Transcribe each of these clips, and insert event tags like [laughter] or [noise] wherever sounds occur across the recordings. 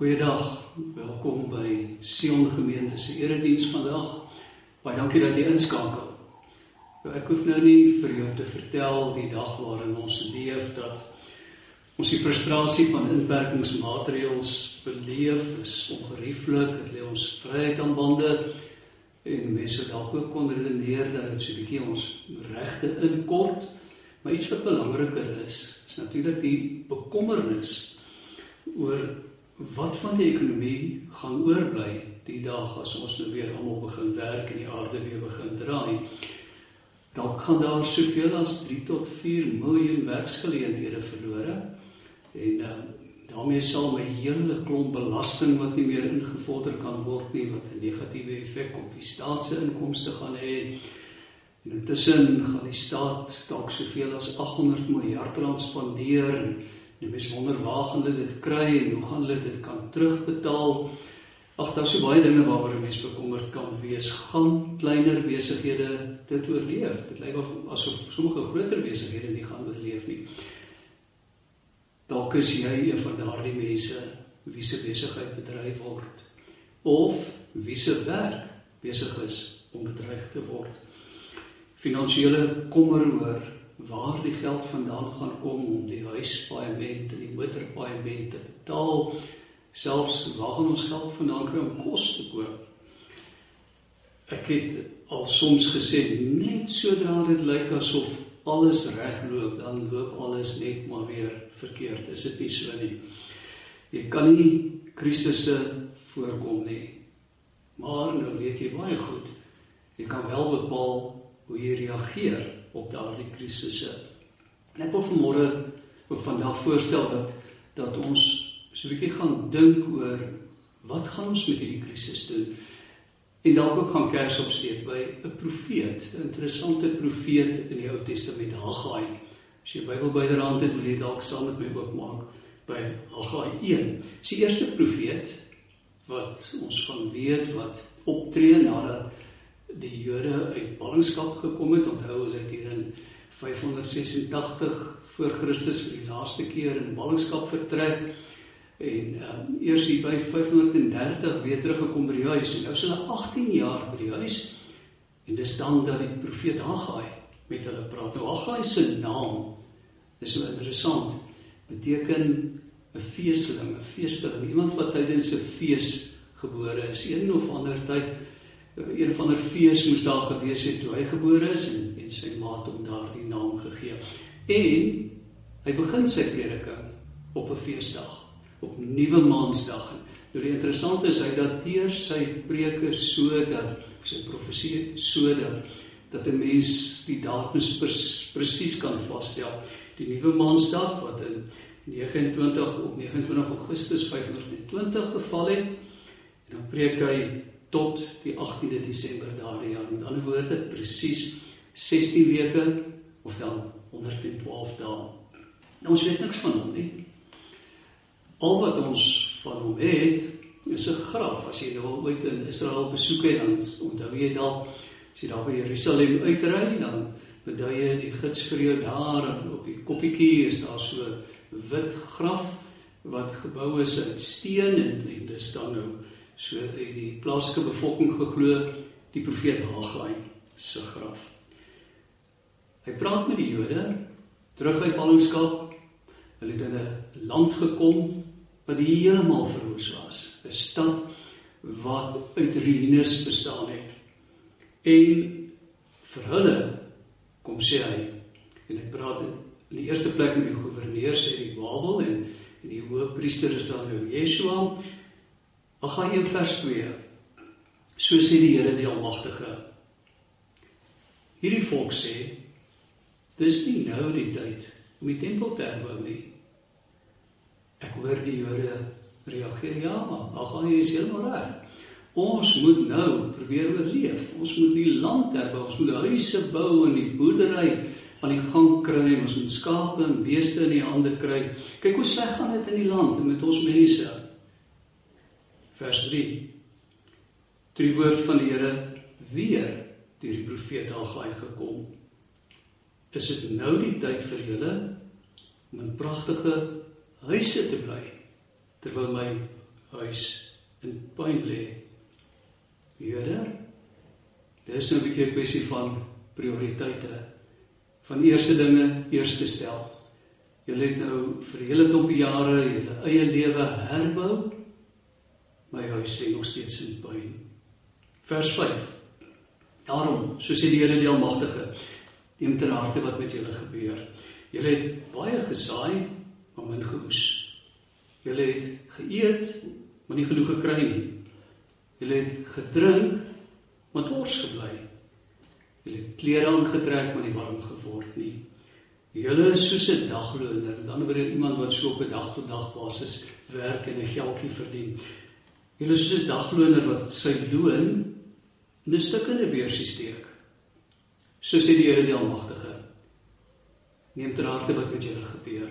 Goeiedag. Welkom by Sion Gemeente se erediens vandag. Baie dankie dat jy inskakel. Nou, ek hoef nou nie vir jou te vertel die dag waarin ons leef dat ons die frustrasie van inperkingsmaatreëls beleef is ongerieflik. Dit lê ons vryheid aan bande en mense dalk ook kon redeneer dat dit so 'n bietjie ons regte inkort. Maar iets wat belangriker is, is natuurlik die bekommernis oor wat van die ekonomie gaan oorbly die dag as ons nou weer almal begin werk en die aarde weer begin draai. Dalk gaan daar soveel as 3 tot 4 miljoen werksgeleenthede verlore en uh, daarmee sal 'n hele klomp belasting wat nie meer ingevorder kan word nie wat 'n negatiewe effek op die staat se inkomste gaan hê. En intussen gaan die staat dalk soveel as 800 miljard rand spandeer en Die mens wonder waar gaan hulle dit kry en hoe gaan hulle dit kan terugbetaal? Ag, daar's so baie dinge waaroor 'n mens bekommerd kan wees. Gaan kleiner besighede dit oorleef? Dit lyk of asof sommige groter besighede nie gaan oorleef nie. Dalk is jy een van daardie mense wie se besigheid bedryf word of wie se werk besig is om bedreig te word. Finansiële kommer oor waar die geld vandaan gaan kom om die huispaaiement en die motorpaaiement te betaal. Selfs waar gaan ons geld vandaan kry om kos te koop? Ek het al soms gesê net sodra dit lyk asof alles regloop, dan loop alles net maar weer verkeerd. Is dit nie so nie? Jy kan nie krisisse voorkom nie. Maar nou weet jy baie goed. Jy kan wel bepaal hoe jy reageer op daardie krisisse. En ek wil vanmôre of vandag voorstel dat dat ons so 'n bietjie gaan dink oor wat gaan ons met hierdie krisis doen? En dalk ook gaan kers opsteek by 'n profeet, 'n interessante profeet in die Ou Testament, Haggai. As jy Bybel byderhand het, wil jy dalk saam met my oopmaak by Haggai 1. Dis die eerste profeet wat ons van weet wat optree nadat die Jode uit ballingskap gekom het. Onthou hulle het hier in 586 voor Christus vir die laaste keer in ballingskap vertrek en um, eers hier by 530 weer teruggekom by die huis. En nou is hulle 18 jaar by die huis en dis dan dat die profeet Haggai met hulle praat. Nou Haggai se naam is so interessant. Beteken 'n feesteling, 'n feesteling, iemand wat tydens 'n fees gebore is. Een of ander tyd een van 'n fees moes daar gewees het toe hy gebore is en en sy ma het hom daardie naam gegee. En hy begin sy prediking op 'n feesdag, op nuwe maansdag. Nou die interessante is hy dateer sy preke sodat sy profesie sodat dat 'n mens die datums presies kan vasstel. Die nuwe maansdag wat in 29 op 29 Augustus 520 geval het. En dan preek hy tot die 18de Desember daardie jaar. Met ander woorde presies 16 weke of dan 112 dae. Nou ons weet niks van hom nie. Al wat ons van hom het is 'n graf. As jy nou ooit in Israel besoek het, dan onthou jy dalk as jy daar by Jerusalem uitry, dan bedui jy die gids vir jou daar en op die koppietjie is daar so wit graf wat gebou is uit steen en, en dis dan nou So het die plaaslike bevolking geglo die profeet Haggai se graf. Hy praat met die Jode terug uit ballingskap. Hulle het in 'n land gekom wat heeltemal verwoes was, 'n stad wat uit ruïnes bestaan het. En vir hulle kom sê hy en hy praat in die eerste plek met die goewerneur sê die Babel en en die hoofpriester is dan nou Yeshua Haggai 1 vers 2. So sê die Here die Almagtige. Hierdie volk sê dis nie nou die tyd om die tempel te herbou nie. Ek hoor die Jode reageer ja, Haggai is heeltemal reg. Ons moet nou probeer oorleef. Ons moet die land herbou. Ons moet huise bou en die boerdery aan die gang kry. Ons moet skape en beeste in die hande kry. Kyk hoe sleg gaan dit in die land met ons mense vers 3. Drie woord van die Here weer deur die profeet Haggai gekom. Is dit nou die tyd vir julle om in pragtige huise te bly terwyl my huis in puin lê. Here, dis nou 'n bietjie 'n kwessie van prioriteite. Van eerste dinge eerste stel. Julle het nou vir hele klomp jare julle eie lewe herbou. My huis lê nog steeds in puin. Vers 5. Daarom, so sê die Here die Almagtige, neem ter harte wat met julle gebeur. Julle het baie gesaai, maar min geoes. Julle het geëet, maar nie genoeg gekry nie. Julle het gedrink, maar dors gebly. Julle het klere aangetrek, maar nie warm geword nie. Julle is soos 'n dagloner, dan word iemand wat so op 'n dag tot dag basis werk en 'n geldjie verdien. Julle soos 'n dagloner wat sy loon in 'n stuk in 'n beursie steek. So sê die Here die Almagtige. Neem ter harte wat met julle gebeur.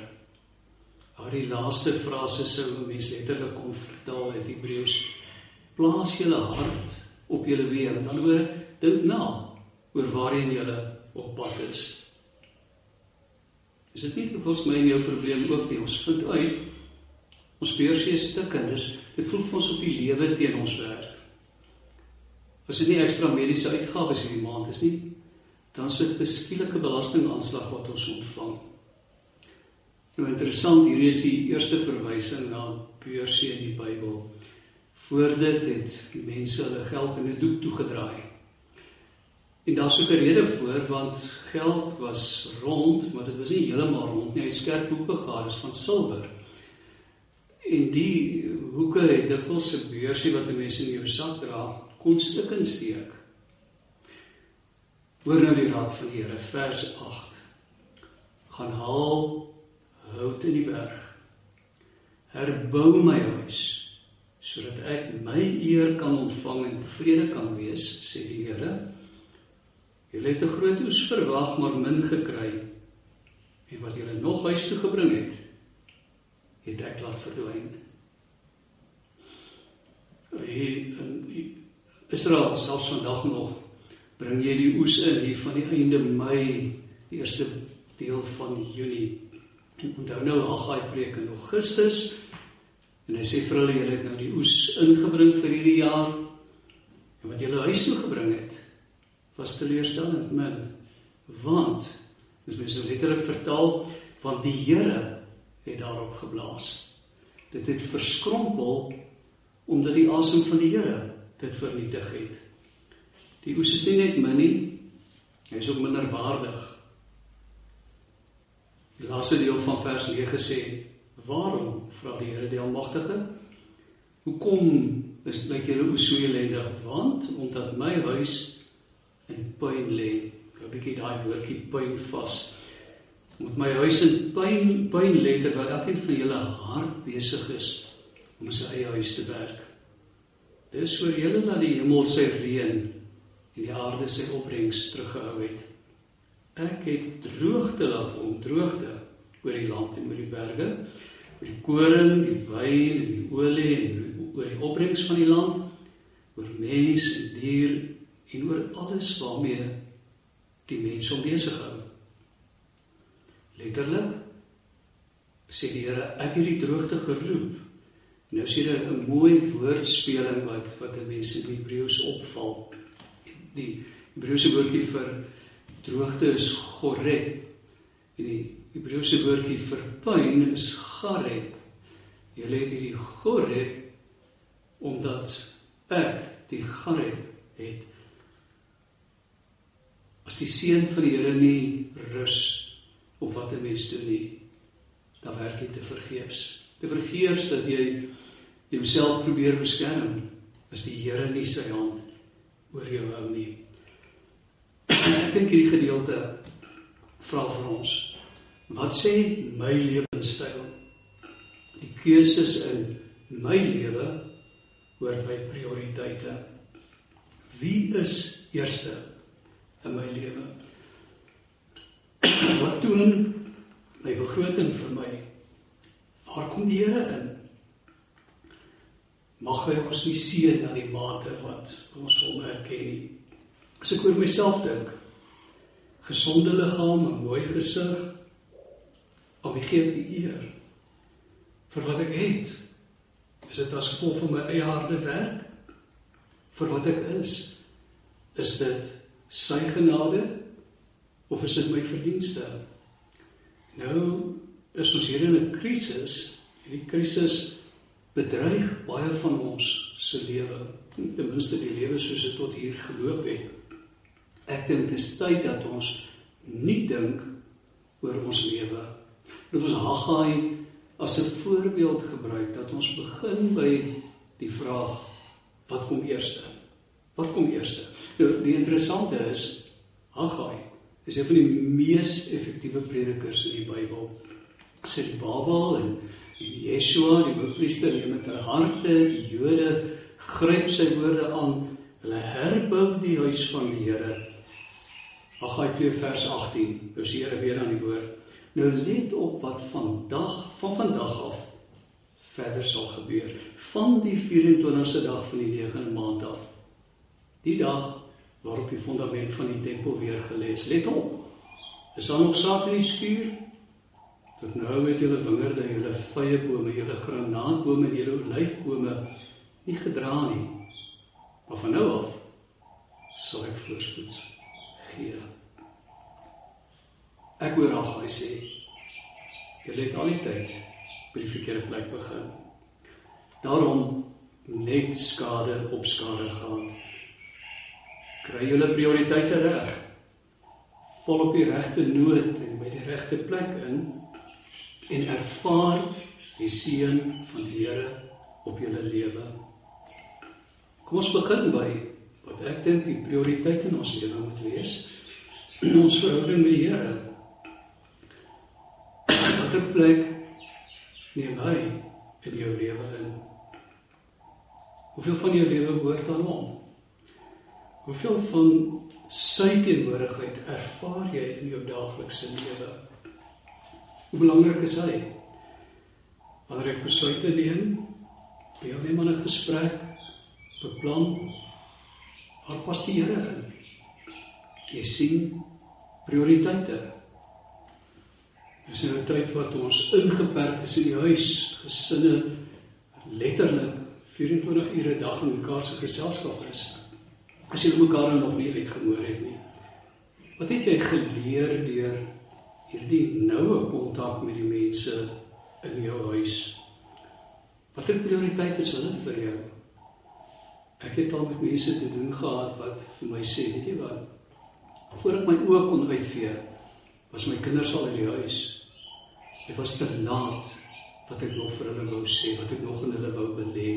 Haar die laaste frase sou 'n mens letterlik kon vertaal uit Hebreëus. Plaas julle hart op julle weë, met ander woorde, dink na oor waarheen julle op pad is. Is dit nie volgens my 'n jou probleem ook nie? Ons vind uit ons beursie is stukkend. Dis dit voel vir ons op die lewe teen ons werk. As dit nie ekstra mediese uitgawes hierdie maand is nie, dan sit 'n skielike belastingaanslag wat ons ontvang. Nou interessant, hier is die eerste verwysing na beursie in die Bybel. Voor dit het mense hulle geld in 'n doek toegedraai. En daar's ook 'n rede voor want geld was rond, maar dit was nie heeltemal rond nie. Hy het skerp hoeke gehad, is van silwer. En die hoeke het dikwels 'n beursie wat 'n mens in jou sak dra, kon stukken steek. Hoor nou die raad van die Here, vers 8. Gaan haal hout in die berg. Herbou my huis sodat ek my eer kan ontvang en tevrede kan wees, sê die Here. Julle het 'n groot oes verwag, maar min gekry. En wat julle nog huis toe gebring het, het ek laat verdwyn. Hy Israel selfs vandag nog bring jy die oes in hier van die einde Mei, die eerste deel van Junie. En onthou nou Haggai preek in Augustus en hy sê vir hulle julle het nou die oes ingebring vir hierdie jaar en wat julle huis toe gebring het was teleurstellend min want dis mens so letterlik vertaal van die Here het daarop geblaas. Dit het verskrompel omdat die asem van die Here dit vernietig het. Die oes is nie net min nie, hy is ook minder waardig. Die laaste deel van vers 9 sê: "Waarom vra die Here die Almagtige? Hoekom is lyk julle oes so ellendig? Want omdat my huis in puin lê." 'n bietjie daai woordjie puin vas. Omdat my huis in puin puin lê terwyl elkeen van julle hard besig is om sy eie huis te werk. Dis oor julle dat die hemel sy reën en die aarde sy opbrengs teruggehou het. Ek het droogte laat kom, droogte oor die land en oor die berge, oor die koring, die wyn en die olie en oor die opbrengs van die land, oor mens en dier en oor alles waarmee die mens hom besig hou. Letterlik sê die Here, ek het die droogte geroep. Nou sien jy 'n mooi woordspeling wat wat 'n mens in Hebreëus opval. Die Hebreëse woordjie vir droogte is goreb. En die Hebreëse woordjie vir pyn is gareb. Jy lê hierdie goreb omdat ek die gareb het. As die seun van die Here nie rus op wat 'n mens doen nie, dan werk dit te vergeefs. Te vergeefs dat jy jouself probeer beskerm as die Here nie sy hand oor jou hou nie. [clears throat] Ek dink hierdie gedeelte vra vir ons wat sê my lewenstyl die keuses in my lewe oor my prioriteite. Wie is eerste in my lewe wat doen my begroting vir my waar kom die Here in mag hy ons nie seën na die mate wat ons hom erken nie as ek oor myself dink gesonde liggaam, 'n mooi gesig. Al wie gee die eer vir wat ek het? Is dit as gevolg van my eie harde werk vir wat ek is? Is dit sy genade of is dit my verdienste? Nou is ons hier in 'n krisis. Hierdie krisis bedreig baie van ons se lewe. Ten minste die lewe soos dit tot hier geloop het. Ek dink dit is tyd dat ons nie dink oor ons lewe. Dat ons Haggai as 'n voorbeeld gebruik dat ons begin by die vraag wat kom eerste? Wat kom eerste? Nou die interessante is Haggai is een van die mees effektiewe predikers in die Bybel. Sy die Babel en en Yeshua, die hoofpriester, neem met hulle harte, die Jode gryp sy woorde aan. Hulle herbou die huis van die Here. Haggai 2 vers 18. Dis die Here weer aan die woord. Nou let op wat vandag van vandag af verder sal gebeur van die 24ste dag van die 9de maand af. Die dag waarop die fondament van die tempel weer gelê is. Let op. Is daar nog saak in die skuur? Tot nou het julle wingerde, julle vye bome, julle granaatbome julle olyfbome nie gedra nie. Maar van nou af sal ek voorspoed gee. Ek hoor al hy sê jy het al die tyd by die verkeerde plek begin. Daarom net skade op skade gaan. Kry julle prioriteite reg. Vol op die regte noot en by die regte plek in en ervaar die seën van die Here op julle lewe. Kom ons begin by wat ek dink die prioriteit in ons lewe moet wees. Ons verhouding met die Here watter plek neem hy in jou lewe in? Hoeveel van jou lewe behoort aan hom? Hoeveel van sy teenwoordigheid ervaar jy in jou daaglikse lewe? Hoe belangrik is hy? Wanneer ek besluite neem, deelneem aan 'n gesprek, beplan, waar pas die Here in? Jy sien prioriteite. Dis 'n tyd wat ons ingeperk is in die huis, gesinne letterlik 24 ure 'n dag in mekaar se geselskap is. As jy mekaar nog nie uitgemoor het nie. Wat het jy geleer deur hierdie noue kontak met die mense in jou huis? Watter prioriteite is hulle vir jou? Ek het al met mense te doen gehad wat vir my sê, weet jy wat? Voordat my oë kon uitvee, was my kinders al in die huis. Dit was te laat wat ek nog vir hulle wou sê, wat ek nog in hulle wou belê.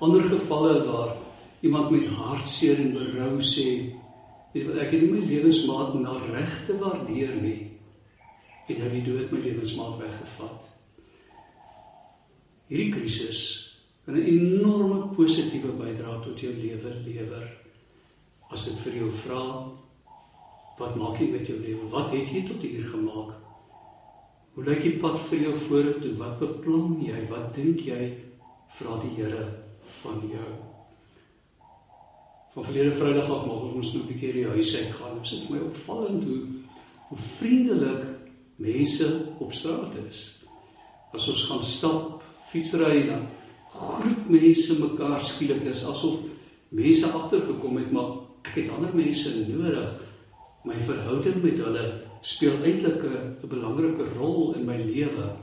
Ander gevalle waar iemand met hartseer en berou sê, weet wat ek het my lewensmaat na regte waardeer nie en nou die dood my lewensmaat weggevat. Hierdie krisis kan 'n enorme positiewe bydrae tot jou lewe lewer as dit vir jou vra wat maak jy met jou lewe? Wat het jy tot hier gemaak? Hoe lyk die pad vir jou vorentoe? Wat beplan jy? Wat dink jy vra die Here van jou? Van verlede Vrydag af mag ons nou 'n bietjie die huis uit gaan. Dit is vir my opvallend hoe hoe vriendelik mense op straat is. As ons gaan stap, fietsry dan groet mense mekaar skielik. Is asof mense agtergekom het, maar ek het ander mense nodig. My verhouding met hulle speel eintlik 'n belangrike rol in my lewe.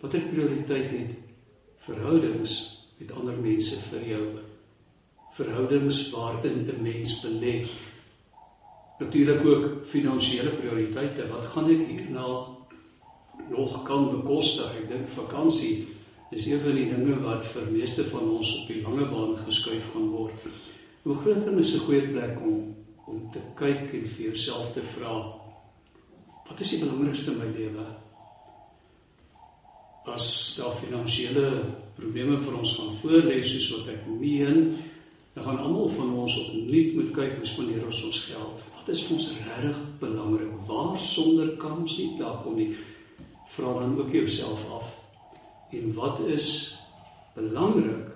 Watter prioriteit het verhoudings met ander mense vir jou? Verhoudings waarin 'n mens belê. Natuurlik ook finansiële prioriteite. Wat gaan ek hierna nog kan bekostig? Ek dink vakansie is een van die dinge wat vir meeste van ons op die lange baan geskuif gaan word. Hoe groot is 'n goeie plek om om te kyk en vir jouself te vra Wat is die belangrikste in my lewe? As daar finansiële probleme vir ons gaan voorlê soos wat ek meen, dan gaan almal van ons opnuut moet kyk hoe spandeer ons ons geld. Wat is vir ons regtig belangrik? Waar sonder kan ons nie klaar kom nie. Vra dan ook jouself af. En wat is belangrik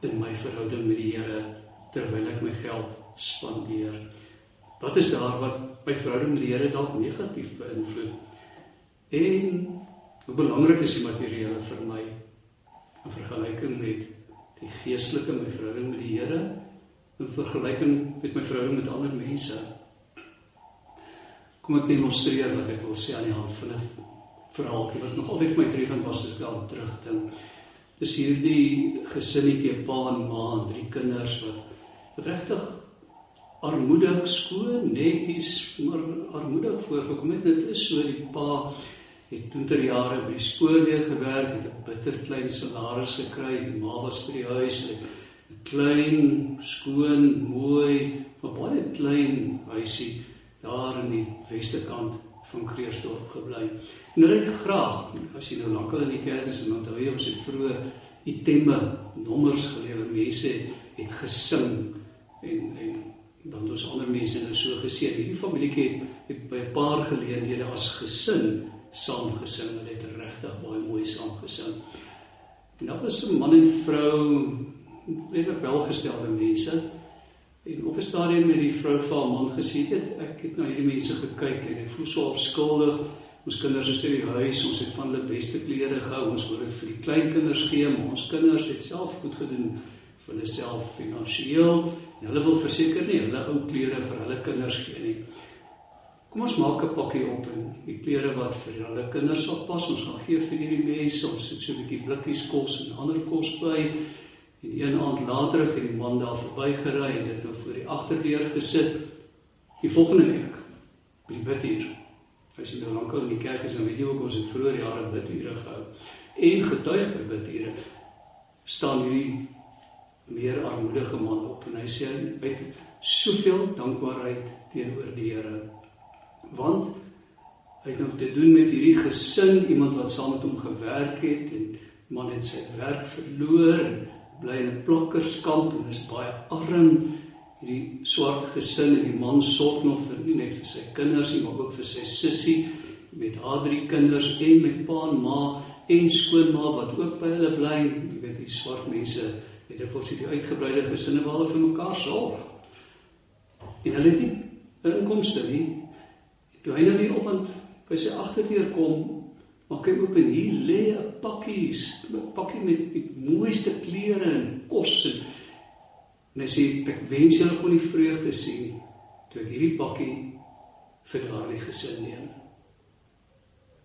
in my verhouding met die Here terwyl ek my geld spandeer? Wat is daar wat my verhouding met die Here dalk negatief beïnvloed? En hoe belangrik is die materiële vir my? in vergelyking met die geestelike my verhouding met die Here in vergelyking met my verhouding met ander mense. Kom ek demonstreer wat ek wil sê aan die hand van 'n verhaaltjie wat nog altyd vir my treffend was as ek daaraan terugdink. Dis hierdie gesinnetjie, pa en ma en drie kinders wat wat regtig armoedig skoon, netjies, maar armoedig voorgekom het. Dit is so die pa het toe ter jare by die spoorweë gewerk, het 'n bitter klein salaris gekry. Die ma was by die huis, het 'n klein, skoon, mooi, maar baie klein huisie daar in die weste kant van Kreersdorp gebly. En hulle het graag, as jy nou lankal in die kerk is en onthou jy ons het vroeër itemme, nommers gelewer, mense het gesing en en dan ons ander mense nou so geseën. Hierdie familietjie het, het by 'n paar geleenthede as gesin saam gesing. Hulle het regtig baie mooi saam gesing. En daar was 'n man en vrou, redelik welgestelde mense. En op 'n stadium met die vrou vir haar man gesê het ek het na hierdie mense gekyk en ek voel so afskuldig. Ons kinders is in die huis, ons het van hulle beste klere gehou, ons wil dit vir die kleinkinders gee, maar ons kinders het self goed gedoen vir hulle self finansiëel. En hulle wil verseker nie hulle ou klere vir hulle kinders gee nie. Kom ons maak 'n pakkie op en die klere wat vir hulle kinders sal pas, ons gaan gee vir hierdie mense. Ons het so 'n bietjie blikkies kos en ander kos by. En een aand later het die man daar verbygery en dit nou voor die agterdeur gesit. Die volgende week by die bidhuur. As jy nou lankal in die kerk is, dan weet jy ook ons het vroeër jare bidhuure gehou. En getuig by bidhuure staan hierdie meer armoedige man op en hy sê hy het soveel dankbaarheid teenoor die Here want hy het nou te doen met hierdie gesin, iemand wat saam met hom gewerk het en man het sy werk verloor en bly in 'n plokkerskamp en is baie arm. Hierdie swart gesin en die man sorg nog vir nie net vir sy kinders nie, maar ook vir sy sussie met haar drie kinders en met pa en ma en skoonma wat ook by hulle bly. Jy weet, die swart mense het dit volgens die uitgebreide gesinne waar hulle vir mekaar sorg. En hulle het nie inkomste nie Toe hy nou die oggend by sy agterdeur kom, maak hy oop en hier lê 'n pakkie, 'n pakkie met die mooiste klere en kos en en hy sê ek wens julle kon die vreugde sien toe ek hierdie pakkie vir daardie gesin neem.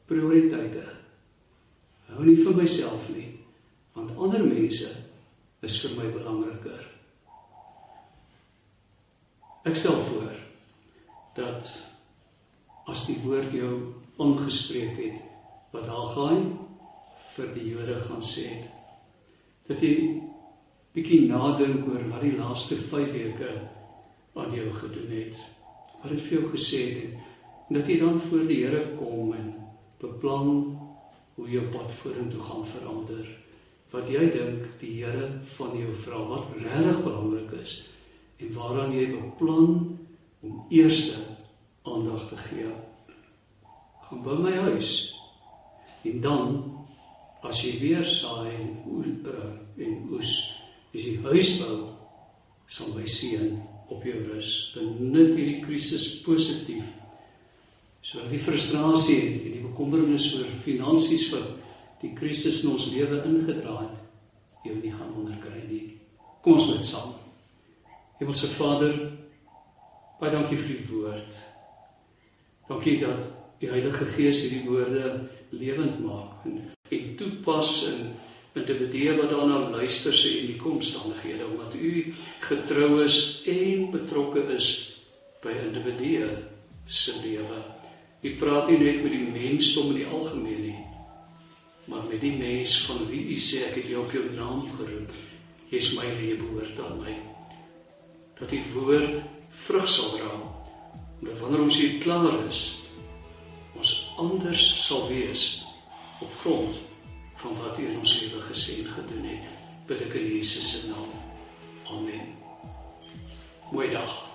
Prioriteite. Hou nie vir myself nie, want ander mense is vir my belangriker. Ek stel voor dat as die woord jou ongespreek het wat Haggai vir die Jode gaan sê het dat jy bietjie nadink oor wat die laaste 5 weke aan jou gedoen het. Wat dit vir jou gesê het en dat jy dan voor die Here kom en beplan hoe jou pad vorentoe gaan verander. Wat jy dink die Here van jou vra wat regtig belangrik is en waaraan jy beplan om eerste aandag te gee. Gaan by my huis. En dan as jy weer saai en oes, uh, en oes, as jy huis bou, sal my seën op jou rus. Benut hierdie krisis positief. So die frustrasie en die bekommernis oor finansies wat die krisis in ons lewe ingedra het, jou nie gaan onderkry nie. Kom ons bid saam. Hemelse Vader, baie dankie vir die woord. Dankie dat die Heilige Gees hierdie woorde lewend maak en en toepas in individue wat daarna luister se en die komstandighede omdat u getrou is en betrokke is by individue se lewe. U praat nie net met die mensdom in die algemeen nie, maar met die mens van wie u sê ek het jou op jou naam geroep. Jy's my lewe behoort aan my. Dat die woord vrug sal dra dat wanneer ons hier klaar is, ons anders sal wees op grond van wat U in ons lewe gesê en gedoen het. Bid ek in Jesus se naam. Amen. Thank you